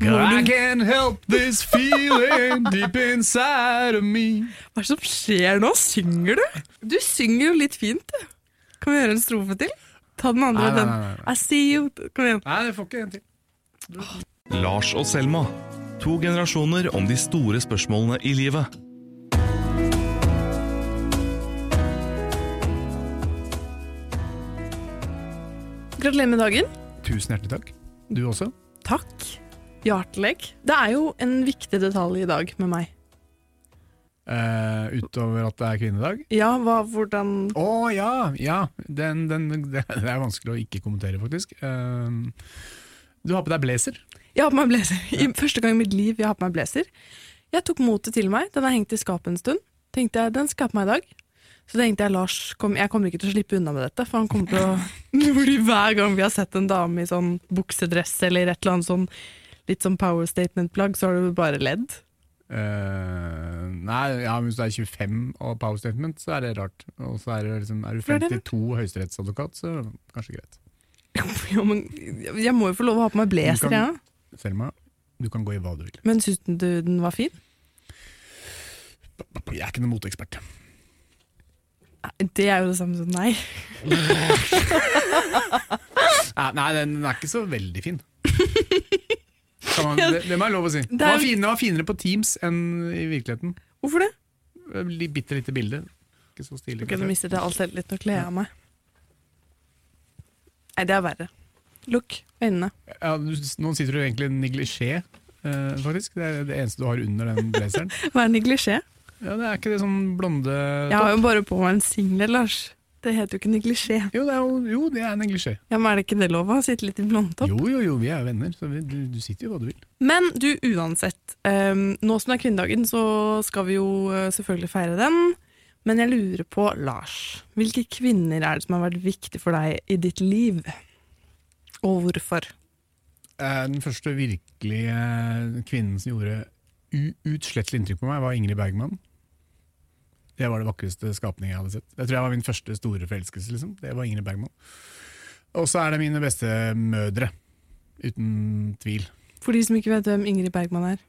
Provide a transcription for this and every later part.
I can't help this feeling deep inside of me. Hva er det som skjer nå? Synger du? Du synger jo litt fint, du. Kan vi gjøre en strofe til? Ta den andre. Nei, nei, den. nei, nei. I see you. Kom igjen. Nei, det får ikke en til. Lars og Selma. To generasjoner om de store spørsmålene i livet. Gratulerer med dagen. Tusen hjertelig takk. Du også? Takk. Hjertelig. Det er jo en viktig detalj i dag med meg. Uh, utover at det er kvinnedag? Ja, hva, hvordan Å ja! ja. Den, den, det, er vanskelig å ikke kommentere, faktisk. Uh, du har på deg blazer. Jeg har på meg blazer. I første gang i mitt liv jeg har på meg blazer. Jeg tok motet til meg. Den har hengt i skapet en stund. Tenkte jeg, den skal jeg på meg i dag. Så tenkte jeg Lars kom, jeg kommer ikke til å slippe unna med dette, for han kommer til å Hver gang vi har sett en dame i sånn buksedress eller et eller annet sånn litt sånn power statement-plagg, så har du bare ledd. Uh, nei, ja, hvis du er 25 og power statement, så er det rart. Og så er, det liksom, er du Hva er det? 52 høyesterettsadvokat, så kanskje greit. Jo, men jeg må jo få lov å ha på meg blazer, jeg. Ja. Selma, du kan gå i hva du vil. Men syns du den var fin? Jeg er ikke noen moteekspert. Det er jo det samme som. Nei, nei, den er ikke så veldig fin. Kan man, det, det må jeg lov å si. Det var, fin, det var finere på Teams enn i virkeligheten. Hvorfor det? Litt- Bitte lite bilde. Ikke så stilig. Okay, Nå mistet jeg all selvtillit. Nå kler jeg av meg. Nei, det er verre. Lukk øynene. Ja, nå sitter du egentlig neglisjé, eh, faktisk. Det er det eneste du har under den blazeren. Hva er neglisjé? Ja, det er ikke det sånn blonde Jeg har jo bare på meg en singlet, Lars. Det heter jo ikke neglisjé. Jo, det er, jo, jo, det er neglisjé. Ja, men Er det ikke det lov å sitte litt i blondtopp? Jo, jo, jo, vi er venner, så vi, du, du sitter jo hva du vil. Men du, uansett. Um, nå som det er kvinnedagen, så skal vi jo uh, selvfølgelig feire den. Men jeg lurer på, Lars, hvilke kvinner er det som har vært viktig for deg i ditt liv? Og hvorfor? Eh, Den første virkelige kvinnen som gjorde uutslettelig inntrykk på meg, var Ingrid Bergman. Det var det vakreste skapningen jeg hadde sett. Jeg tror jeg var min første store forelskelse. liksom. Det var Ingrid Bergman. Og så er det mine beste mødre. Uten tvil. For de som ikke vet hvem Ingrid Bergman er.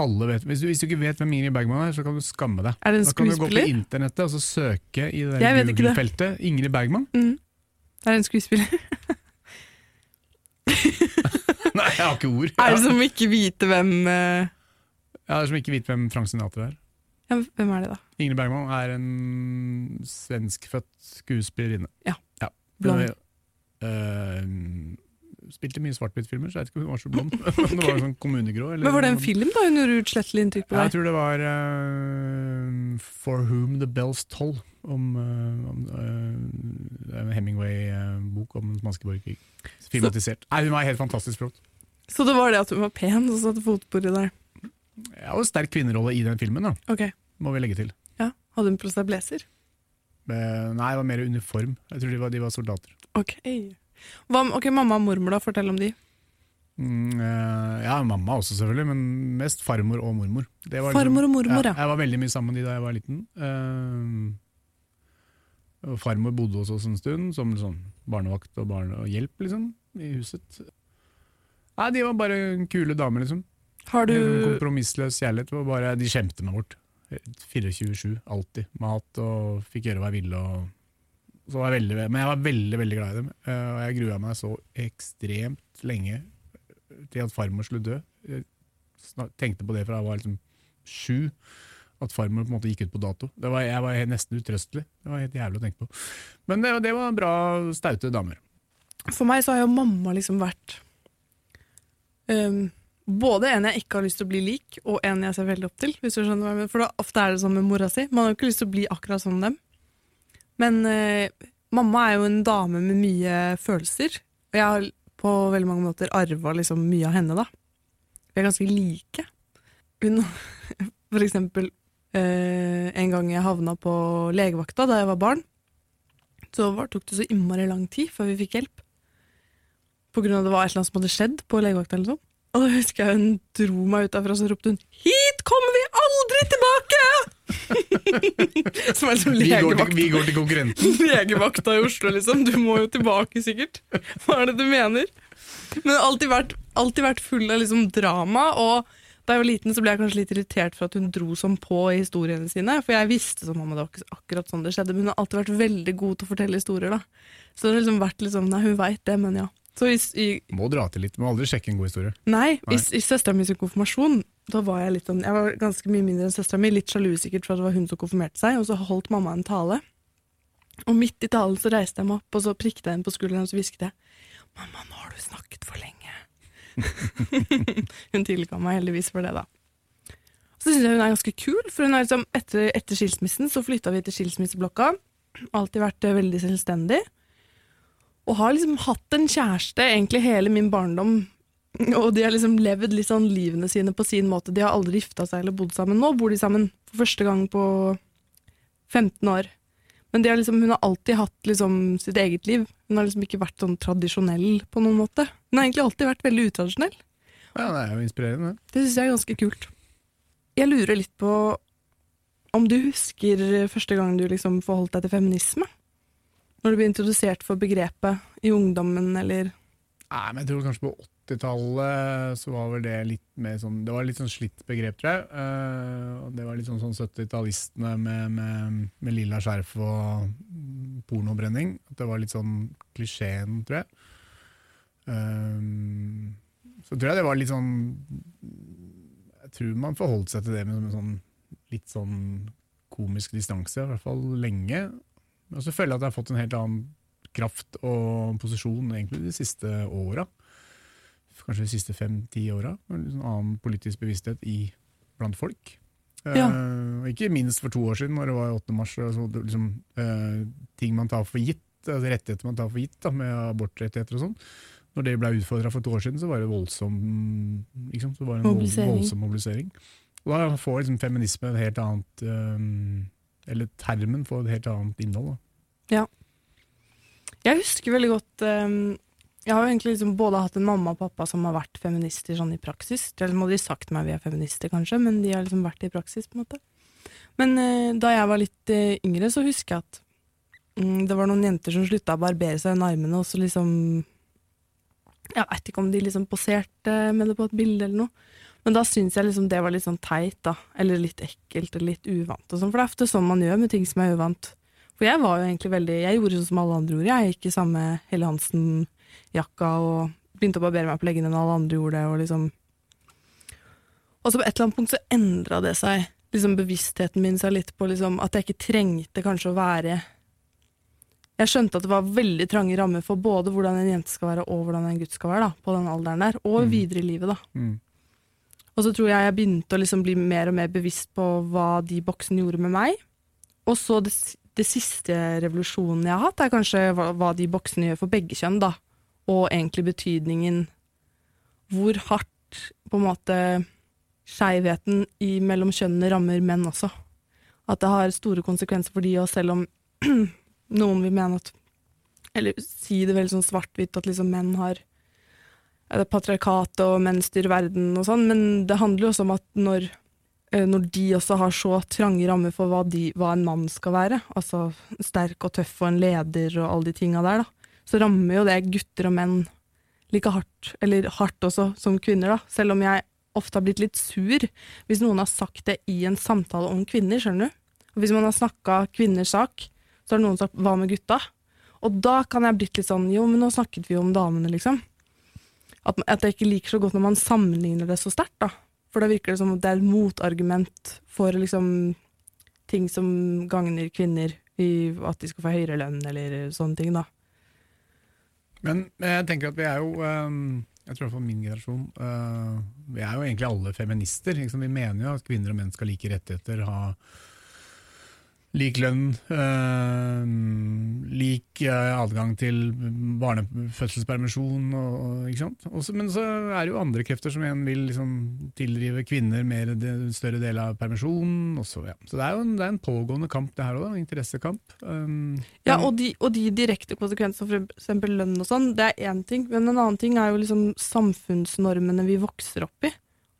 Alle vet, hvis, du, hvis du ikke vet hvem Ingrid Bergman er, så kan du skamme deg. Er det en Da kan du gå på internettet og så søke i det. Google-feltet Ingrid Bergman. Mm. Det er en skuespiller. Nei, jeg har ikke ord. Er det som ikke vite hvem uh... Ja, det er som ikke vet hvem Frank Sinatra er. ja, Hvem er det, da? Ingrid Bergman er en svenskfødt skuespillerinne. Ja. ja. Blond. Uh, spilte mye svart-hvitt-filmer, så jeg vet ikke om hun var så blond. okay. det var sånn kommunegrå. Eller, Men Var det en film da hun gjorde utslettelig inntrykk på deg? jeg tror det var uh, For Whom The Bells Toll. Om, er en Hemingway-bok om den spanske borgerkrig. Filmatisert. Nei, hun var helt fantastisk flott. Så det var det at hun var pen og satte fotsporet der? Ja, og sterk kvinnerolle i den filmen, da, Ok, må vi legge til. Hadde hun på seg blazer? Eh, nei, det var mer uniform. Jeg tror de var, de var soldater. Ok. Hva, ok, Mamma og mormor, da? Fortell om de. Mm, eh, ja, mamma også selvfølgelig, men mest farmor og mormor. Det var Farmor og mormor, ja. Jeg var veldig mye sammen med de da jeg var liten. Eh, og farmor bodde hos oss en stund, som sånn barnevakt og, hjelp, liksom, i huset. Nei, de var bare kule damer, liksom. Har du Kompromissløs kjærlighet. var Bare, de skjemte meg bort. 24-7, alltid. Mat og fikk gjøre hva jeg ville. Jeg veldig, men jeg var veldig veldig glad i dem, eh, og jeg grua meg så ekstremt lenge til at farmor skulle dø. Jeg tenkte på det fra jeg var liksom sju, at farmor på en måte gikk ut på dato. Var, jeg var nesten utrøstelig. Det var helt jævlig å tenke på. Men det, det var bra, staute damer. For meg så har jo mamma liksom vært um, både en jeg ikke har lyst til å bli lik, og en jeg ser veldig opp til. Hvis du skjønner hva jeg mener. For da, ofte er det sånn med mora si. Man har jo ikke lyst til å bli akkurat som dem. Men eh, mamma er jo en dame med mye følelser. Og jeg har på veldig mange måter arva liksom mye av henne, da. Vi er ganske like. Hun, for eksempel eh, en gang jeg havna på legevakta da jeg var barn, så var, tok det så innmari lang tid før vi fikk hjelp. På grunn av det var et eller annet som hadde skjedd på legevakta. eller sånn. Og da husker jeg hun dro meg ut derfra og så ropte hun 'Hit kommer vi aldri tilbake!' som er liksom Vi går, til, vi går til konkurrenten. legevakta i Oslo, liksom. Du må jo tilbake, sikkert. Hva er det du mener? Men alltid vært alltid vært full av liksom drama. Og da jeg var liten, så ble jeg kanskje litt irritert for at hun dro sånn på i historiene sine. For jeg visste som mamma det var ikke akkurat sånn det skjedde, men hun har alltid vært veldig god til å fortelle historier. da. Så det har liksom vært litt sånn Nei, hun veit det, men ja. Så i, i, Må dra til litt, må aldri sjekke en god historie. nei, Nei. i, i søstera mi sin konfirmasjon, da var jeg litt sånn Jeg var ganske mye mindre enn søstera mi, litt sjalu sikkert for at det var hun som konfirmerte seg, og så holdt mamma en tale. Og midt i talen så reiste jeg meg opp, og så prikket jeg henne på skulderen og så hvisket jeg Mamma, nå har du snakket for lenge. hun tilga meg heldigvis for det, da. Så syns jeg hun er ganske kul, for hun er liksom, etter, etter skilsmissen så flytta vi til skilsmisseblokka. Alltid vært eh, veldig selvstendig. Og har liksom hatt en kjæreste egentlig hele min barndom. Og de har liksom levd sånn livene sine på sin måte. De har aldri gifta seg eller bodd sammen. Nå bor de sammen for første gang på 15 år. Men de har liksom, hun har alltid hatt liksom sitt eget liv. Hun har liksom ikke vært sånn tradisjonell på noen måte. Hun har egentlig alltid vært veldig utradisjonell. Ja, Det er jo inspirerende. Det syns jeg er ganske kult. Jeg lurer litt på om du husker første gang du liksom forholdt deg til feminisme? Når du ble introdusert for begrepet i ungdommen, eller Nei, men jeg tror kanskje på 80-tallet så var vel det litt mer sånn Det var litt sånn slitt begrep, tror jeg. Uh, det var litt sånn, sånn 70-tallistene med, med, med lilla skjerf og pornobrenning. At det var litt sånn klisjeen, tror jeg. Uh, så tror jeg det var litt sånn Jeg tror man forholdt seg til det med en sånn litt sånn komisk distanse, i hvert fall lenge. Og så føler jeg at jeg har fått en helt annen kraft og posisjon egentlig de siste åra. Kanskje de siste fem-ti åra. En sånn annen politisk bevissthet i, blant folk. Ja. Uh, ikke minst for to år siden, når det var 8. mars. Altså, det, liksom, uh, ting man tar for gitt, altså rettigheter man tar for gitt, da, med abortrettigheter og sånn. Når det ble utfordra for to år siden, så var det voldsom, liksom? Så var det en Mobilisering. voldsom mobilisering. Og da får liksom feminisme et helt annet eh, Eller termen får et helt annet innhold. Da. Jeg husker veldig godt um, Jeg har jo egentlig liksom både hatt en mamma og pappa som har vært feminister sånn i praksis. De har aldri sagt meg vi er feminister, kanskje, men de har liksom vært det i praksis. på en måte. Men uh, da jeg var litt uh, yngre, så husker jeg at um, det var noen jenter som slutta å barbere seg under armene, og så liksom Jeg veit ikke om de liksom poserte med det på et bilde eller noe. Men da syns jeg liksom det var litt sånn teit, da. Eller litt ekkelt eller litt uvant. Og sånn, for det er ofte sånn man gjør med ting som er uvant. For jeg var jo egentlig veldig Jeg gjorde sånn som alle andre gjorde. Jeg gikk i samme Helle Hansen-jakka og begynte å barbere meg på leggene når alle andre gjorde det. Og liksom Og så på et eller annet punkt så endra det seg. Liksom Bevisstheten min seg litt på liksom at jeg ikke trengte kanskje å være Jeg skjønte at det var veldig trange rammer for både hvordan en jente skal være og hvordan en gutt skal være, da, på den alderen der, og Mm. videre i livet, da. Mm. Og så tror jeg jeg begynte å liksom bli mer og mer bevisst på hva de boksene gjorde med meg. Og så det, det siste revolusjonen jeg har hatt, er kanskje hva, hva de boksene gjør for begge kjønn, da. Og egentlig betydningen hvor hardt på en måte skeivheten mellom kjønnene rammer menn også. At det har store konsekvenser for de, og selv om noen vil mene at Eller si det veldig sånn svart-hvitt, at liksom menn har patriarkat og menn styrer verden og sånn, men det handler jo også om at når, eh, når de også har så trange rammer for hva, de, hva en mann skal være, altså sterk og tøff og en leder og alle de tinga der, da, så rammer jo det gutter og menn like hardt, eller hardt også, som kvinner, da. Selv om jeg ofte har blitt litt sur hvis noen har sagt det i en samtale om kvinner, skjønner du. Og hvis man har snakka kvinners sak, så har noen sagt 'hva med gutta'? Og da kan jeg blitt litt sånn 'jo, men nå snakket vi jo om damene', liksom. At, at jeg ikke liker så godt når man sammenligner det så sterkt, da. For da virker det som at det er et motargument for liksom ting som gagner kvinner i at de skal få høyere lønn, eller sånne ting, da. Men jeg tenker at vi er jo ehm, Jeg tror for min generasjon eh, Vi er jo egentlig alle feminister. Vi mener jo at kvinner og menn skal like rettigheter, ha lik lønn, øh, lik eh, adgang til barnefødselspermisjon. Og, og, ikke sant? Også, men så er det jo andre krefter som igjen vil liksom, tilrive kvinner mer de, større del av permisjonen. Også, ja. Så det er jo en, det er en pågående kamp, det her òg. Interessekamp. Um, Ja, og de, og de direkte konsekvensene, eksempel lønn og sånn, det er én ting. Men en annen ting er jo liksom samfunnsnormene vi vokser opp i.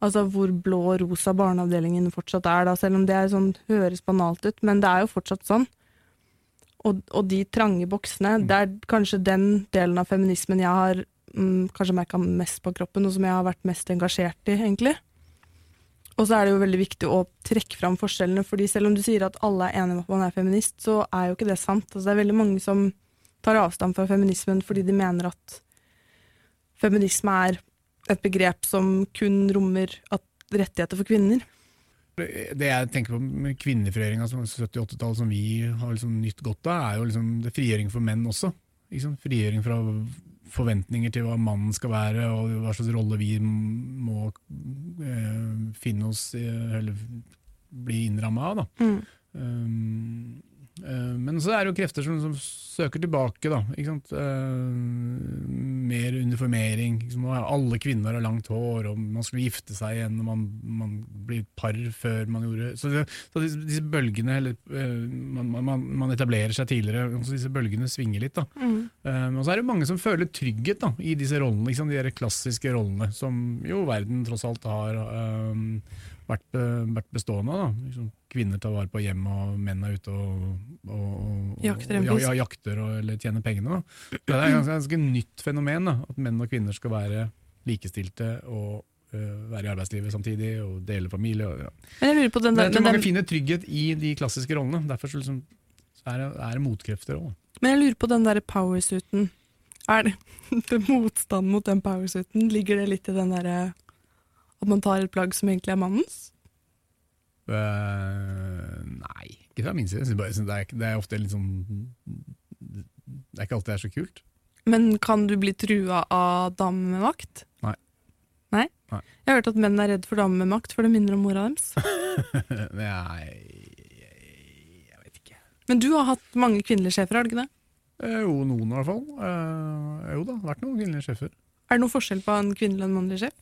Altså hvor blå og rosa barneavdelingen fortsatt er, da, selv om det er sånn, høres banalt ut, men det er jo fortsatt sånn. Og, og de trange boksene, det er kanskje den delen av feminismen jeg har mm, kanskje merka mest på kroppen, og som jeg har vært mest engasjert i, egentlig. Og så er det jo veldig viktig å trekke fram forskjellene, fordi selv om du sier at alle er enige om at man er feminist, så er jo ikke det sant. Altså, det er veldig mange som tar avstand fra feminismen fordi de mener at feminisme er et begrep som kun rommer at rettigheter for kvinner. Det jeg tenker på med kvinnefrigjøringa som 70-80-tallet som vi har liksom nytt godt av, er jo liksom det frigjøring for menn også. Liksom. Frigjøring fra forventninger til hva mannen skal være, og hva slags rolle vi må eh, finne oss i, eller bli innramma av. Da. Mm. Um, men så er det jo krefter som, som søker tilbake, da. Uh, mer uniformering. Alle kvinner har langt hår, og man skulle gifte seg igjen når man, man blir par før man gjorde Så, det, så disse, disse, bølgene eller, uh, man, man, man, etablerer seg tidligere, så disse bølgene svinger litt. da. Mm. Og så er det mange som føler trygghet da, i disse rollene, liksom, de der klassiske rollene, som jo verden tross alt har um, vært, vært, bestående av. Liksom, kvinner tar vare på hjemmet, og menn er ute og, og, og jakter, og, ja, jakter eller tjener pengene. Da. Det er et ganske, ganske nytt fenomen da, at menn og kvinner skal være likestilte og uh, være i arbeidslivet samtidig og dele familie. Og, ja. Men jeg lurer på den der, tror men mange finner trygghet i de klassiske rollene. Derfor så liksom, er, det, er det motkrefter òg. Men jeg lurer på den der powersuiten. Er det, det motstand mot den powersuiten? Ligger det litt i den derre at man tar et plagg som egentlig er mannens? Eh, nei, ikke fra min side. Det, er, det er ofte litt sånn Det er ikke alltid det er så kult. Men kan du bli trua av damer med makt? Nei. Nei? Nei. Jeg har hørt at menn er redd for damer med makt, for det minner om mora deres. nei, jeg vet ikke. Men du har hatt mange kvinnelige sjefer, har du ikke det? Eh, jo, noen i hvert fall. Eh, jo da, vært noen kvinnelige sjefer. Er det noen forskjell på en kvinnelig og en mannlig sjef?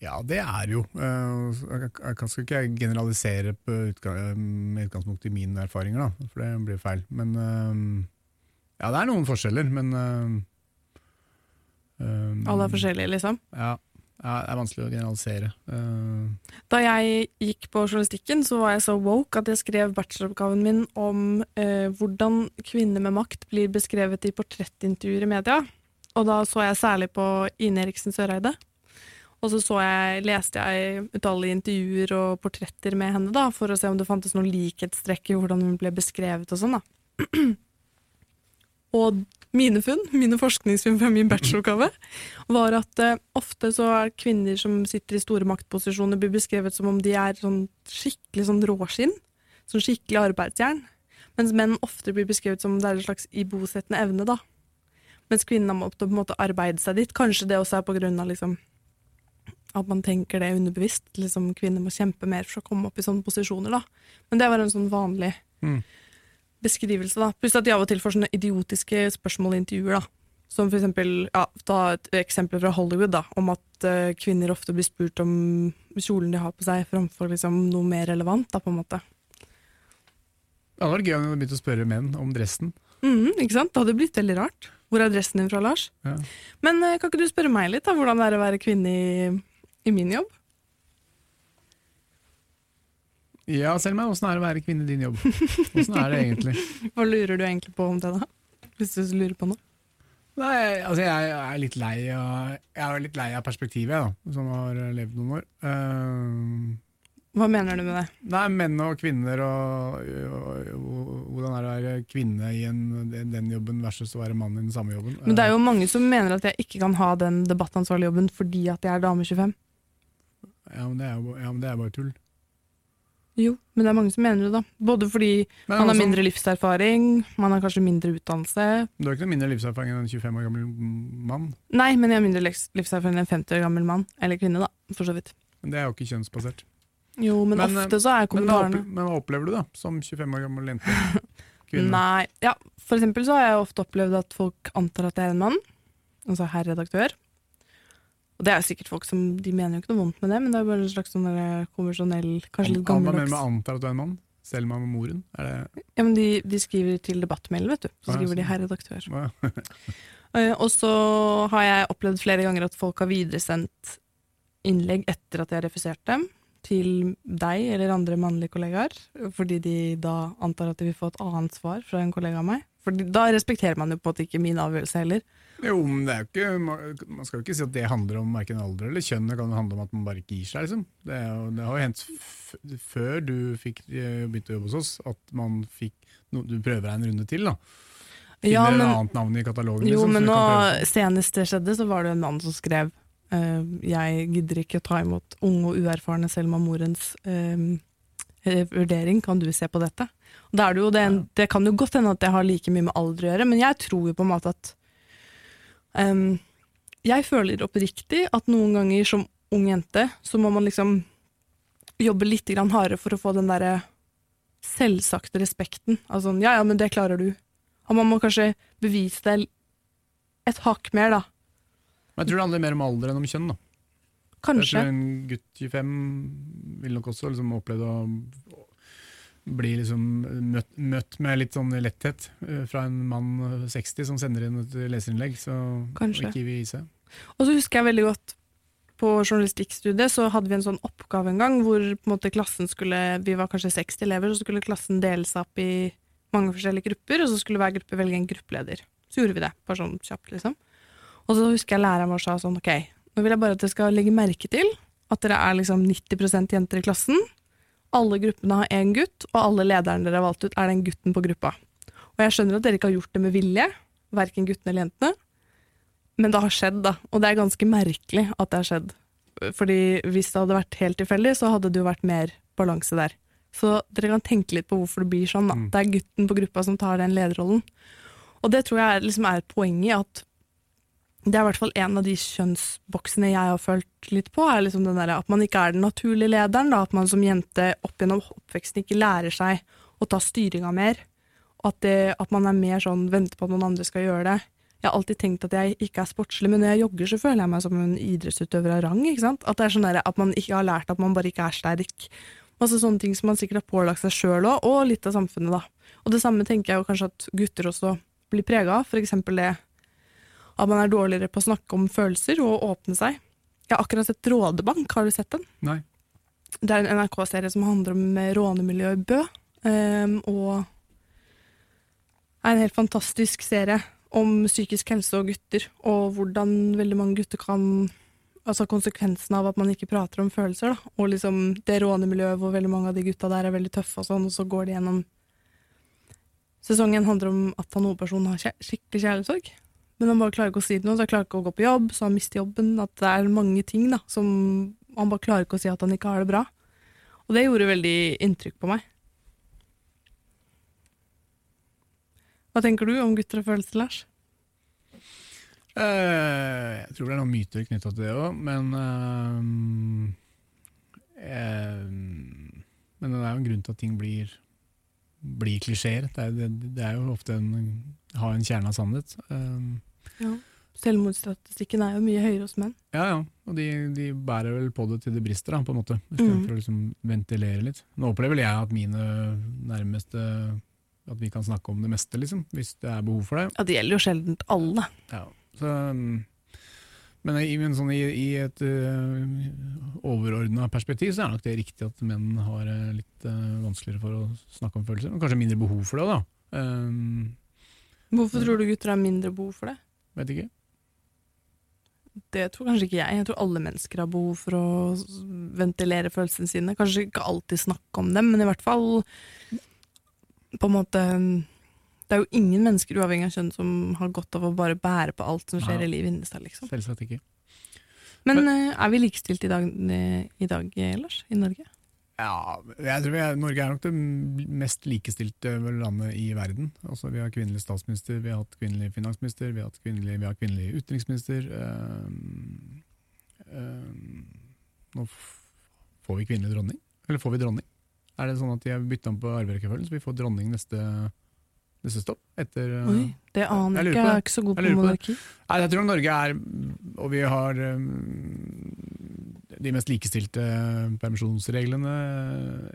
Ja, det er jo. Eh, jeg, skal ikke generalisere med utgangspunkt i mine erfaringer, da, for det blir feil. Men eh, ja, det er noen forskjeller, men eh, Alle er forskjellige, liksom. Ja, ja, det er vanskelig å generalisere. Uh, Da jeg gikk på journalistikken, så var jeg så woke at jeg skrev bacheloroppgaven min om uh, hvordan kvinner med makt blir beskrevet i portrettintervjuer i media. Og da så jeg særlig på Ine Eriksen Søreide. Og så, så jeg, leste jeg utallige intervjuer og portretter med henne da, for å se om det fantes noen likhetstrekk i hvordan hun ble beskrevet og sånn. da. og mine funn, mine forskningsfunn fra min bacheloroppgave, var at uh, ofte så er kvinner som sitter i store maktposisjoner, blir beskrevet som om de er sånn skikkelig sånn råskinn. Sånn skikkelig arbeidsjern. Mens menn ofte blir beskrevet som om det er en slags ibosettende evne, da. Mens kvinnene må på en måte arbeide seg dit. Kanskje det også er på grunn av liksom at man tenker det underbevisst. Liksom Kvinner må kjempe mer for å komme opp i sånne posisjoner, da. Men det var en sånn vanlig Mm. beskrivelse, da. Pluss at de av og til får sånne idiotiske spørsmål i intervjuer, da. Som for eksempel, ja, ta et eksempel fra Hollywood, da, om at uh, kvinner ofte blir spurt om kjolen de har på seg, framfor liksom noe mer relevant, da, på en måte. det hadde vært gøy om du begynte å spørre menn om dressen. Mm, ikke sant? Det hadde blitt veldig rart. Hvor er dressen din fra, Lars? Ja. Men eh, kan ikke du spørre meg litt, da, hvordan det er å være kvinne i, i min jobb? Ja, Selma, åssen er det å være kvinne i din jobb? Åssen er det egentlig? Hva lurer du egentlig på om det, da? Hvis du lurer på noe? Nei, altså jeg er litt lei av, jeg er litt lei av perspektivet, da, som har levd noen år. Uh, Hva mener du med det? Nei, menn og kvinner og, og, og hvordan er det å være kvinne i en, den, den jobben versus å være mann i den samme jobben. Men det er jo mange som mener at jeg ikke kan ha den debattansvarlige jobben fordi at jeg er dame 25. ja, men det er jo ja, det er bare tull. Jo, men det er mange som mener det, da. Både fordi Men man har altså, mindre livserfaring, man har kanskje mindre utdannelse. Du har ikke noe mindre livserfaring enn en 25 år gammel mann. Nei, men jeg har mindre livserfaring enn en 50 år gammel mann. Eller kvinne, da, for så vidt. Men det er jo ikke kjønnsbasert. Jo, men, Men, ofte så er Men kommentarene men, men hva opplever du da, som 25 år gammel jente? Nei, ja, for eksempel så har jeg ofte opplevd at folk antar at jeg er en mann. Altså herr redaktør. Og det er sikkert folk som De mener jo ikke noe vondt med det, men det er bare en slags sånn konvensjonell Kanskje litt gammeldags med antar at du er en mann? Selma med moren? Er det Ja, men de, de skriver til debattmail, vet du. Så skriver de sånn. herr redaktør. Eh, Og så har jeg opplevd flere ganger at folk har videresendt innlegg etter at jeg har refusert dem, til deg eller andre mannlige kollegaer, fordi de da antar at de vil få et annet svar fra en kollega av meg. For da respekterer man jo på en måte ikke min avgjørelse heller. Jo, men det er jo ikke, man skal jo ikke si at det handler om hverken alder eller kjønn. Det kan jo handle om at man bare ikke gir seg. Liksom. Det, er jo, det har jo hendt før du fikk eh, begynte å jobbe hos oss, at man fikk no, du prøver deg en runde til. da. Finner Ja, et annet navn i katalogen. jo, liksom, men nå, senest det skjedde, så var det en mann som skrev uh, Jeg gidder ikke å ta imot unge og uerfarne Selma Morens eh, vurdering, kan du se på dette? Det, jo det, det kan jo godt hende at det har like mye med alder å gjøre, men jeg tror jo på en måte at um, Jeg føler oppriktig at noen ganger som ung jente, så må man liksom jobbe litt grann hardere for å få den derre selvsagte respekten. Altså ja, ja, men det klarer du. Og man må kanskje bevise det et hakk mer, da. Men jeg tror det handler mer om alder enn om kjønn. da. Jeg Kanskje. tror en gutt 25 vil nok også liksom oppleve å bli liksom møtt, møtt med litt sånn letthet eh, fra en mann 60 som sender inn et leserinnlegg, så, Kanskje. og ikke vil gi seg. Og så husker jeg veldig godt på journalistikkstudiet så hadde vi en sånn oppgave en gang hvor på en måte klassen skulle, vi var kanskje 60 elever, så skulle klassen dele seg opp i mange forskjellige grupper, og så skulle hver gruppe velge en gruppeleder. Så gjorde vi det, bare sånn kjapt, liksom. Og så husker jeg læreren vår sa sånn, ok, nå vil jeg bare at dere skal legge merke til at dere er liksom 90% jenter i klassen. Alle gruppene har én gutt, og alle lederne dere har valgt ut, er den gutten på gruppa. Og jeg skjønner at dere ikke har gjort det med vilje, verken guttene eller jentene, men det har skjedd, da. Og det er ganske merkelig at det har skjedd. Fordi hvis det hadde vært helt tilfeldig, så hadde det jo vært mer balanse der. Så dere kan tenke litt på hvorfor det blir sånn. da. Mm. Det er gutten på gruppa som tar den lederrollen. Og det tror jeg liksom er i at det er i hvert fall en av de kjønnsboksene jeg har følt litt på, er liksom der, at man ikke er den naturlige lederen. Da, at man som jente opp gjennom oppveksten ikke lærer seg å ta styringa mer. At, det, at man er mer sånn venter på at noen andre skal gjøre det. Jeg har alltid tenkt at jeg ikke er sportslig, men når jeg jogger, så føler jeg meg som en idrettsutøver av rang. ikke sant? At det er sånn der, at man ikke har lært at man bare ikke er sterk. Masse sånne ting som man sikkert har pålagt seg sjøl òg, og litt av samfunnet, da. Og det samme tenker jeg jo kanskje at gutter også blir prega av. Eksempel det at man er dårligere på å snakke om følelser og åpne seg. Jeg har akkurat sett Rådebank, har du sett den? Nei. Det er en NRK-serie som handler om eh, rånemiljøet i Bø. um, og er en helt fantastisk serie om psykisk helse og gutter, og hvordan veldig mange gutter kan Altså konsekvensen av at man ikke prater om følelser, da. Og liksom det rånemiljøet hvor veldig mange av de gutta der er veldig tøffe og sånn, og så går de gjennom Sesongen handler om at han hovedpersonen har skikkelig kjærlighetssorg. Men han bare klarer ikke å si det noe, så han klarer ikke å gå på jobb, så han mister jobben. At det er mange ting da, som han bare klarer ikke å si at han ikke har det bra. Og det gjorde veldig inntrykk på meg. Hva tenker du om gutter og følelser, Lars? Eh, jeg tror det er noen myter knytta til det òg, men eh, eh, Men det er jo en grunn til at ting blir, blir klisjeer. Det, det, det er jo ofte en, ha en kjerne av sannhet. Eh, Selvmordsstatistikken er jo mye høyere hos menn. ja, ja. Og de, de bærer vel på det til det brister, da, på en måte. Istedenfor Mm. å liksom ventilere litt. Nå opplever vel jeg at mine nærmeste At vi kan snakke om det meste, liksom. Hvis det er behov for det. Ja, det gjelder jo sjelden alle. Ja, så, um, men i, men sånn, i, i et uh, overordna perspektiv så er nok det riktig at menn har uh, litt uh, vanskeligere for å snakke om følelser. Og kanskje mindre behov for det, da. Um, Hvorfor tror du gutter har mindre behov for det? Vet ikke. Det tror kanskje ikke jeg. Jeg tror alle mennesker har behov for å ventilere følelsene sine. Kanskje ikke alltid snakke om dem, men i hvert fall på en måte Det er jo ingen mennesker uavhengig av kjønn som har godt av å bare bære på alt som skjer Ja. i livet inni seg, liksom. Selvsagt ikke. Men men er vi likestilt i dag, eh, i dag eh, Lars? I Norge? Ja, jeg tror vi er, Norge er nok det mest likestilte landet i verden. Altså, vi har kvinnelig statsminister, vi har hatt kvinnelig finansminister, vi har, hatt kvinnelig, vi har kvinnelig utenriksminister. Um, um, nå får vi kvinnelig dronning? Eller får vi dronning? Er det sånn at de har bytta om på arverekkefølgen, så vi får dronning neste, neste stopp? Etter, uh, Oi, det aner jeg jeg ikke. Jeg er ikke så god på på monarki. Nei, jeg tror Norge er, og vi har um, de mest likestilte permisjonsreglene.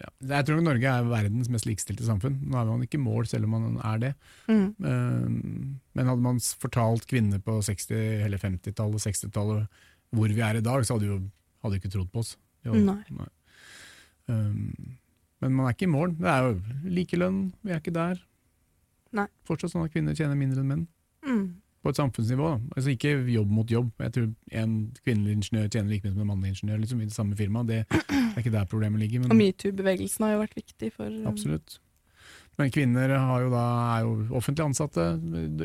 Ja. Jeg tror Norge er verdens mest likestilte samfunn. Nå er man ikke i mål, selv om man er det. Mm. Um, Men hadde man fortalt kvinner på 60- eller 50-tallet, 60-tallet hvor vi er i dag, så hadde de jo hadde ikke trodd på oss. Jo, nei. Nei. Um, men man er ikke i mål. Det er jo likelønn, vi er ikke der. Nei. Fortsatt sånn at kvinner tjener mindre enn menn. Mm. På et samfunnsnivå. da. Altså Ikke jobb mot jobb. Jeg tror en kvinnelig ingeniør tjener like mye som en mannlig ingeniør liksom, i det samme firmaet. Det, det er ikke der problemet ligger. Og Men, metoo-bevegelsen har jo vært viktig for um, absolutt. Men kvinner har jo da, er jo offentlig ansatte.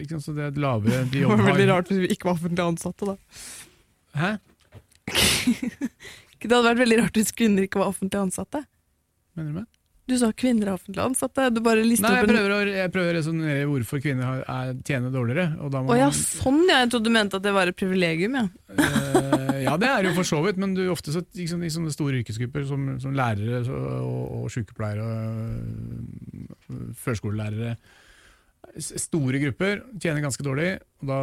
Ikke sant? Så det er et lavere de Det var veldig rart hvis vi ikke var offentlig ansatte, da. Hæ? Det hadde vært veldig rart hvis kvinner ikke var offentlig ansatte. Mener du med? Du sa kvinner er offentlig ansatte. Du bare lister Nei, jeg opp en prøver, å, jeg prøver å resonnere hvorfor kvinner har, er, tjener dårligere. Og da må Å ja, man- sånn ja. Jeg trodde du mente at det var et privilegium, ja. Eh, ja, det er jo for så vidt, men du, ofte så, liksom, i sånne store yrkesgrupper som, som lærere så, og, og sykepleiere og øh, førskolelærere Store grupper tjener ganske dårlig, og da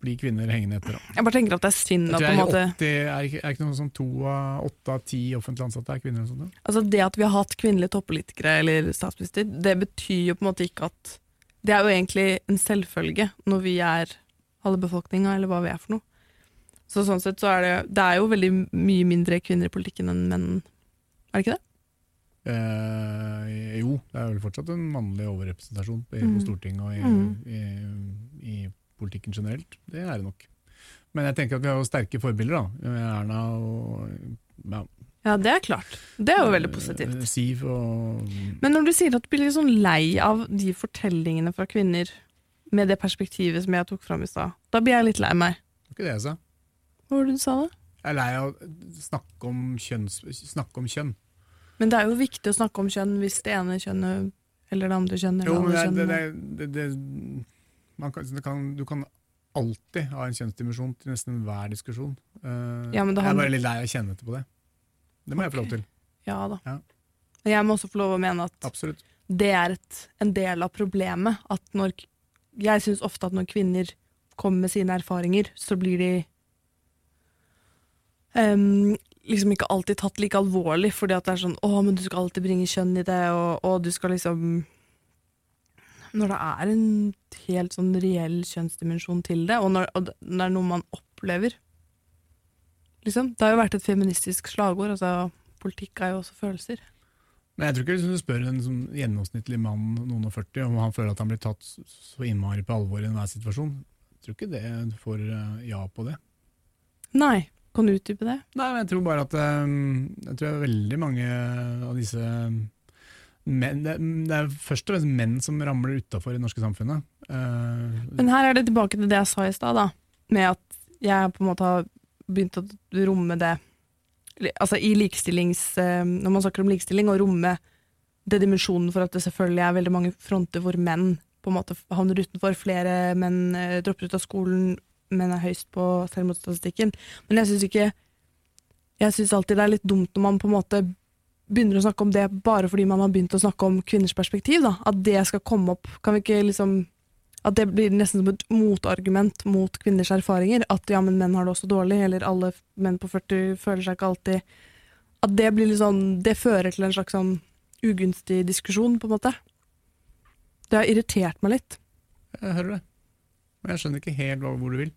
blir kvinner hengende etter. Jeg bare tenker at det er synd at på en måte 80, er, ikke, er ikke noe sånn to av åtte av ti offentlig ansatte er kvinner. og sånt. Altså Det at vi har hatt kvinnelige toppolitikere eller statsminister, det betyr jo på en måte ikke at Det er jo egentlig en selvfølge når vi er halve befolkninga, eller hva vi er for noe. Så sånn sett så er det Det er jo veldig mye mindre kvinner i politikken enn menn. Er det ikke det? Eh, jo, det er vel fortsatt en mannlig overrepresentasjon på, Mm. Stortinget og i, Mm. i, i politikken generelt. Det er det nok. Men jeg tenker at vi har jo sterke forbilder, da. Erna og ja, Ja, det er klart. Det er jo veldig positivt. eh, Siv og Men når du sier at du blir litt sånn lei av de fortellingene fra kvinner med det perspektivet som jeg tok fram i stad, da blir jeg litt lei meg. Det var ikke det jeg sa. Hva var det du sa da? Jeg er lei av å snakke om, kjønns, snakke om kjønn. Men det er jo viktig å snakke om kjønn hvis det ene kjønnet eller det andre kjønnet Jo, men det, det, det, det, det, man kan, det kan, du kan alltid ha en kjønnsdimensjon til nesten hver diskusjon. Uh, Ja, men det jeg er bare litt lei av å kjenne etter på det. Det må jeg få lov til. Ja da. Ja. Men jeg må også få lov å mene at Absolutt. det er et, en del av problemet. At når, jeg syns ofte at når kvinner kommer med sine erfaringer, så blir de em, liksom ikke alltid tatt like alvorlig, fordi at det er sånn 'Å, men du skal alltid bringe kjønn i det', og, og du skal liksom Når det er en helt sånn reell kjønnsdimensjon til det, og når, og det er noe man opplever liksom. Det har jo vært et feministisk slagord. altså Politikk er jo også følelser. Men jeg tror ikke hvis du spør en sånn gjennomsnittlig mann noen og 40 om han føler at han blir tatt så innmari på alvor i enhver situasjon, jeg tror ikke det får eh, ja på det. Nei. Kan du utdype det? Nei, men jeg tror bare at eh, Jeg tror veldig mange av disse menn det, det er først og fremst menn som ramler utafor i det norske samfunnet. Eh, Men her er det tilbake til det jeg sa i stad. Med at jeg på en måte har begynt å romme det Altså i likestillings... eh, Når man snakker om likestilling, og romme det dimensjonen for at det selvfølgelig er veldig mange fronter hvor menn på en måte havner utenfor. Flere menn eh, dropper ut av skolen, menn er høyst på selvmordsstatistikken. Men jeg syns ikke Jeg syns alltid det er litt dumt når man på en måte begynner å snakke om det bare fordi man har begynt å snakke om kvinners perspektiv. da. At det skal komme opp. Kan vi ikke liksom At det blir nesten som et motargument mot kvinners erfaringer. At ja, men menn har det også dårlig, eller alle menn på 40 føler seg ikke alltid At det blir litt sånn Det fører til en slags sånn ugunstig diskusjon, på en måte. Det har irritert meg litt. jeg hører det. Men jeg skjønner ikke helt hvor du vil.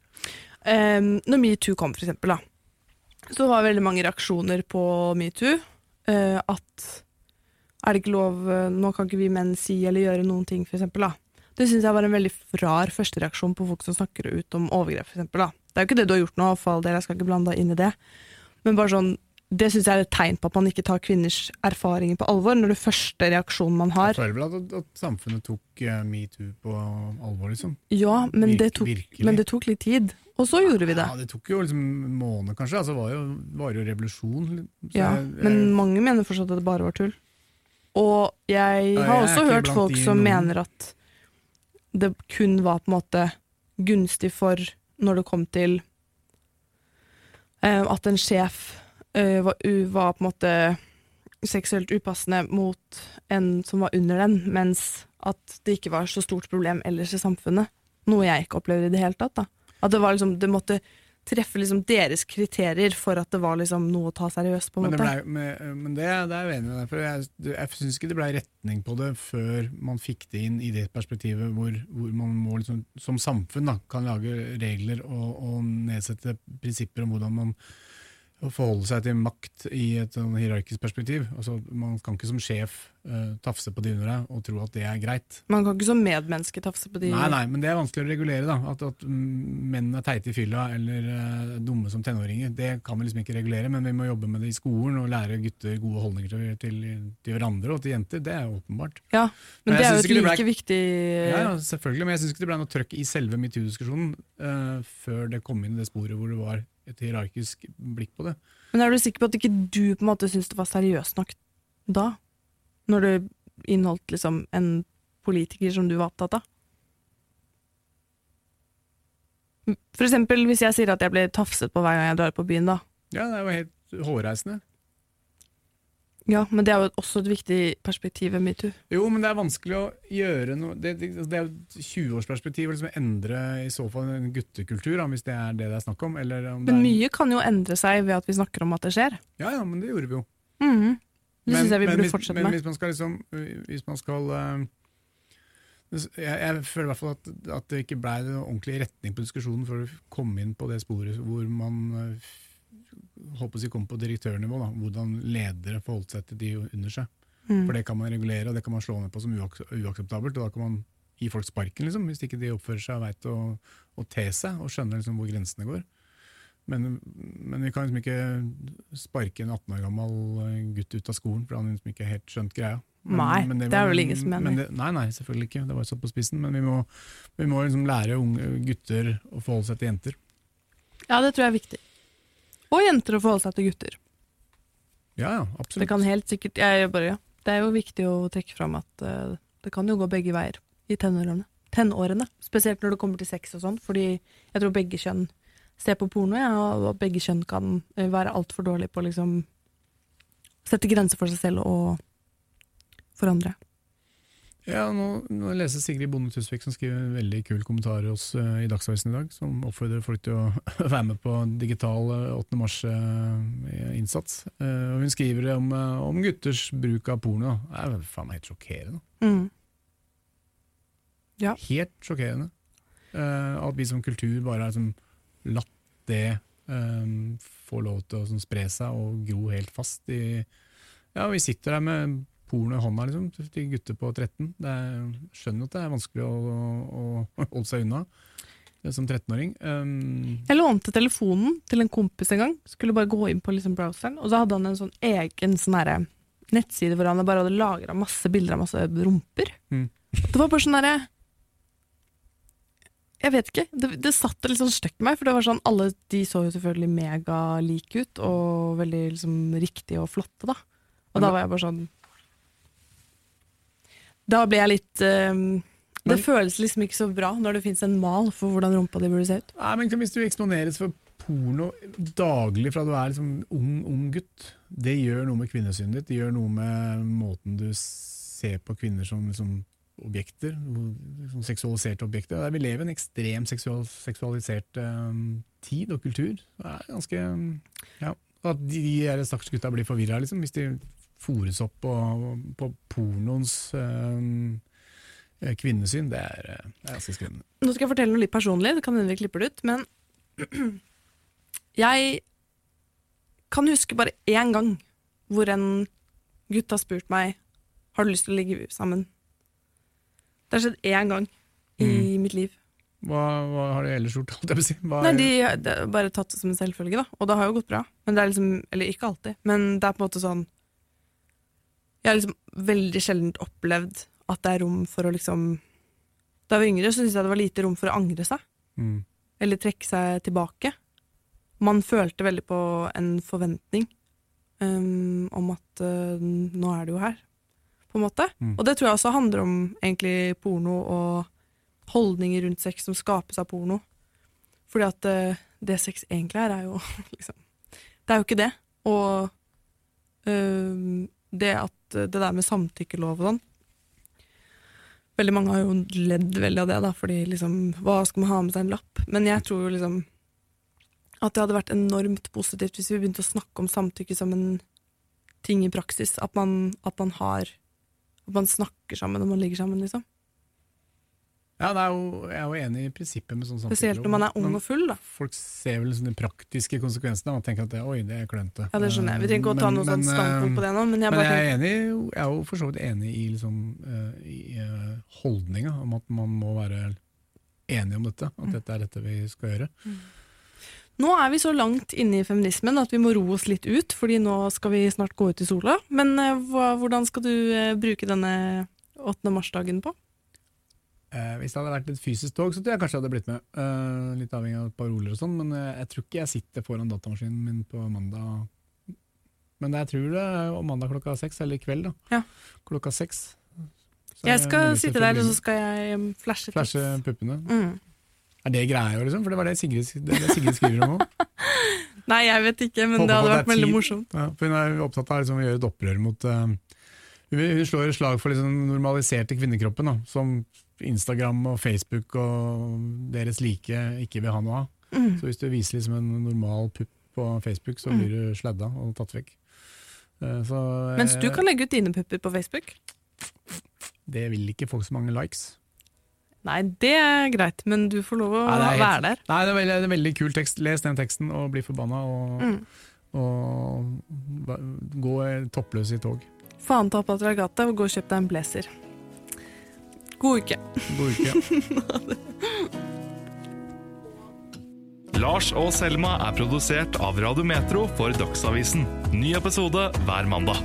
Um, når metoo kom, for eksempel, da, så var det veldig mange reaksjoner på metoo. Uh, at er det ikke lov eh, Nå kan ikke vi menn si eller gjøre noen ting, for eksempel. Da. Det syns jeg var en veldig rar førstereaksjon på folk som snakker ut om overgrep, for eksempel. Da. Det er jo ikke det du har gjort nå, for all del, jeg skal ikke blande deg inn i det. Men bare sånn, det syns jeg er et tegn på at man ikke tar kvinners erfaringer på alvor, når det første reaksjonen man har Jeg føler vel at, at samfunnet tok uh, metoo på alvor, liksom. Ja, men det, tok, men det tok litt tid. Og så gjorde vi det. Ja, det tok jo liksom en måned, kanskje. Altså, det var jo, var jo revolusjon. Ja, jeg- jeg- men mange mener fortsatt at det bare var tull. Og jeg har jeg også hørt folk de som noen. mener at det kun var på en måte gunstig for når det kom til uh, at en sjef eh, var, uh, var på en måte seksuelt upassende mot en som var under den, mens at det ikke var så stort problem ellers i samfunnet. Noe jeg ikke opplevde i det hele tatt. Da. At det, var liksom, det måtte treffe liksom deres kriterier for at det var liksom noe å ta seriøst. på en Men, det, måte. ble, men, men det, det er jeg enig med deg for Jeg, jeg syns ikke det ble retning på det før man fikk det inn i det perspektivet hvor, hvor man må liksom, som samfunn da, kan lage regler og, og nedsette prinsipper om hvordan man å forholde seg til makt i et sånn hierarkisk perspektiv. Altså, man kan ikke som sjef uh, tafse på de under deg og tro at det er greit. Man kan ikke som medmenneske tafse på de Nei, nei, men det er vanskelig å regulere. da. At, at menn er teite i fylla eller uh, dumme som tenåringer, det kan vi liksom ikke regulere. Men vi må jobbe med det i skolen og lære gutter gode holdninger til, til, til hverandre og til jenter. Det er åpenbart. Ja, men, Men det er jo et like ble- viktig Ja, ja, selvfølgelig, Men jeg syns ikke det ble noe trøkk i selve metoo-diskusjonen uh, før det kom inn i det sporet hvor det var et hierarkisk blikk på det. Men er du sikker på at ikke du på en måte syntes det var seriøst nok da? Når det inneholdt liksom en politiker som du var opptatt av? For eksempel hvis jeg sier at jeg blir tafset på hver gang jeg drar på byen, da. Ja, det jo helt hårreisende. Ja, men det er jo også et viktig perspektiv ved metoo. Jo, men det er vanskelig å gjøre noe Det, det, det er jo et 20-årsperspektiv å liksom endre i så fall en guttekultur, hvis det er det det er snakk om. Eller om det Men er, mye kan jo endre seg ved at vi snakker om at det skjer. Ja, ja, men det gjorde vi jo. Mhm. Det Men- syns jeg vi burde hvis, fortsette men med. hvis man skal liksom Hvis man skal uh, jeg, jeg føler i hvert fall at, at det ikke ble noe ordentlig retning på diskusjonen før du kom inn på det sporet hvor man eh, holdt jeg kommer på direktørnivå. Da, hvordan ledere forholdt seg til de under seg. Mm. For det kan man regulere, og det kan man slå ned på som uak uakseptabelt. Og da kan man gi folk sparken, liksom, hvis ikke de oppfører seg og veit å, å te seg og skjønner liksom hvor grensene går. Men, men vi kan liksom ikke sparke en 18 år gammel eh, gutt ut av skolen, for han liksom ikke helt skjønt greia. Nei, det er vel ingen som mener. det, Nei, nei, selvfølgelig ikke. Det var satt på spissen. Men vi må, vi må liksom lære unge gutter å forholde seg til jenter. Ja, det tror jeg er viktig. Og jenter å forholde seg til gutter. Ja, ja, Det absolutt. kan helt sikkert jeg bare, ja. Det er jo viktig å trekke fram at uh, det kan jo gå begge veier i tenårene. tenårene. Spesielt når det kommer til sex og sånn, fordi jeg tror begge kjønn ser på porno, ja, og begge kjønn kan eh, være altfor dårlige på å liksom sette grenser for seg selv og for andre. Ja, nå, nå leser Sigrid Bonde Tusvik som skriver en veldig kul kommentar i oss eh, i Dagsavisen i dag, som oppfordrer folk til å være med på digital eh, 8. mars-innsats. og hun skriver om, eh, om gutters bruk av porno. Det er faen meg helt sjokkerende. Mm. Ja. Helt sjokkerende. Eh, at vi som kultur bare har liksom latt det eh, få lov til å sånn, spre seg og gro helt fast i Ja, vi sitter der med porno i hånda liksom, til gutter på 13. Det er, skjønner at det er vanskelig å, å, å holde seg unna eh, som 13-åring. Um, Jeg lånte telefonen til en kompis en gang. Skulle bare gå inn på liksom browseren, og så hadde han en sånn egen sånn herre nettside hvor han bare hadde lagra masse bilder av masse rumper. Mm. Det var bare sånn derre Jeg vet ikke. Det, det satt litt sånn støkk med meg, for det var sånn alle de så jo selvfølgelig megalike ut, og veldig liksom riktige og flotte, da. Og da var jeg bare sånn Da blir jeg litt um, Det Men- føles liksom ikke så bra når det fins en mal for hvordan rumpa di burde se ut. Nei, men Hvis du eksponeres for porno daglig fra du er liksom ung, ung gutt, det gjør noe med kvinnesynet ditt. Det gjør noe med måten du ser på kvinner som liksom, objekter. Som seksualiserte objekter. Vi lever i en ekstremt seksual, seksualisert um, tid og kultur. Det er ganske ja, At de, de stakkars gutta blir forvirra liksom, hvis de fòres opp på, på pornoens eh, kvinnesyn. Det er, eh, det er ganske skremmende. Nå skal jeg fortelle noe litt personlig, det kan hende vi klipper det ut, men jeg kan huske bare én gang hvor en gutt har spurt meg har du lyst til å ligge sammen. Det har skjedd én gang i mitt liv. Hva, hva har de ellers gjort? Holdt jeg på si? Nei, De de bare tatt det som en selvfølge, da. Og det har jo gått bra. Men det er liksom, Eller ikke alltid, men det er på en måte sånn Jeg har liksom veldig sjelden opplevd at det er rom for å liksom Da jeg var yngre, så syntes jeg det var lite rom for å angre seg. Mm. eller trekke seg tilbake. Man følte veldig på en forventning um, om at uh, nå er det jo her, på en måte. Mm. Og det tror jeg også handler om egentlig porno og holdninger rundt sex som skapes av porno. Fordi at uh, det sex egentlig er, er jo liksom Det er jo ikke det. Og um, det at det der med samtykkelov og sånn Veldig mange har jo ledd veldig av det, da, fordi liksom, hva skal man ha med seg en lapp? Men jeg tror jo liksom at det hadde vært enormt positivt hvis vi begynte å snakke om samtykke som en ting i praksis. At man, at man har At man snakker sammen når man ligger sammen, liksom. Ja, er jo, jeg er jo enig i prinsippet med sånn Spesielt når man er ung og full, da. Folk ser vel sånne praktiske konsekvensene og tenker at det, oi, det er klønete. Ja, det skjønner jeg. Vi trenger ikke å ta noe sånn standpunkt på det nå, men jeg Men jeg er, enig, jeg er jo for så vidt enig i, liksom, eh, i eh, holdninga om at man må være enig om dette. Mm. At dette er dette vi skal gjøre. Nå er vi så langt inne i feminismen at vi må roe oss litt ut, fordi nå skal vi snart gå ut i sola. Men eh, hvordan skal du eh, bruke denne 8. mars-dagen på? Eh, hvis det hadde vært et fysisk tog, så tror jeg kanskje jeg hadde blitt med. Eh, litt avhengig av et par roller og sånn, men eh, jeg tror ikke jeg sitter foran datamaskinen min på mandag. Men jeg tror det er mandag klokka seks, eller i kveld, da. Ja. Klokka seks. Jeg skal jeg sitte der, og så skal jeg um, flashe. Flashe puppene. Mm. Er det greia, liksom? For det var det Sigrid, det det Sigrid skriver om òg. Nei, jeg vet ikke, men Håper det hadde vært veldig morsomt. Ja, for hun er opptatt av liksom, å gjøre et opprør mot hun slår et slag for liksom, normaliserte kvinnekroppen, da, som Instagram og Facebook og deres like ikke vil ha noe av. Mm. Så hvis du viser liksom, en normal pupp på Facebook, så Mm. blir du sladda og tatt vekk. Eh, så, Mens du eh, kan legge ut dine pupper på Facebook. Det vil ikke få så mange likes. Nei, det er greit, men du får lov å Nei, helt- være der. Nei, det er veldig, det er en veldig kul tekst. Les den teksten og bli forbanna, og, Mm. og og gå toppløs i tog. Faen ta patriarkatet og gå og kjøp deg en blazer. God uke. God uke. Lars og Selma er produsert av Radio Metro for Dagsavisen. Ny episode hver mandag.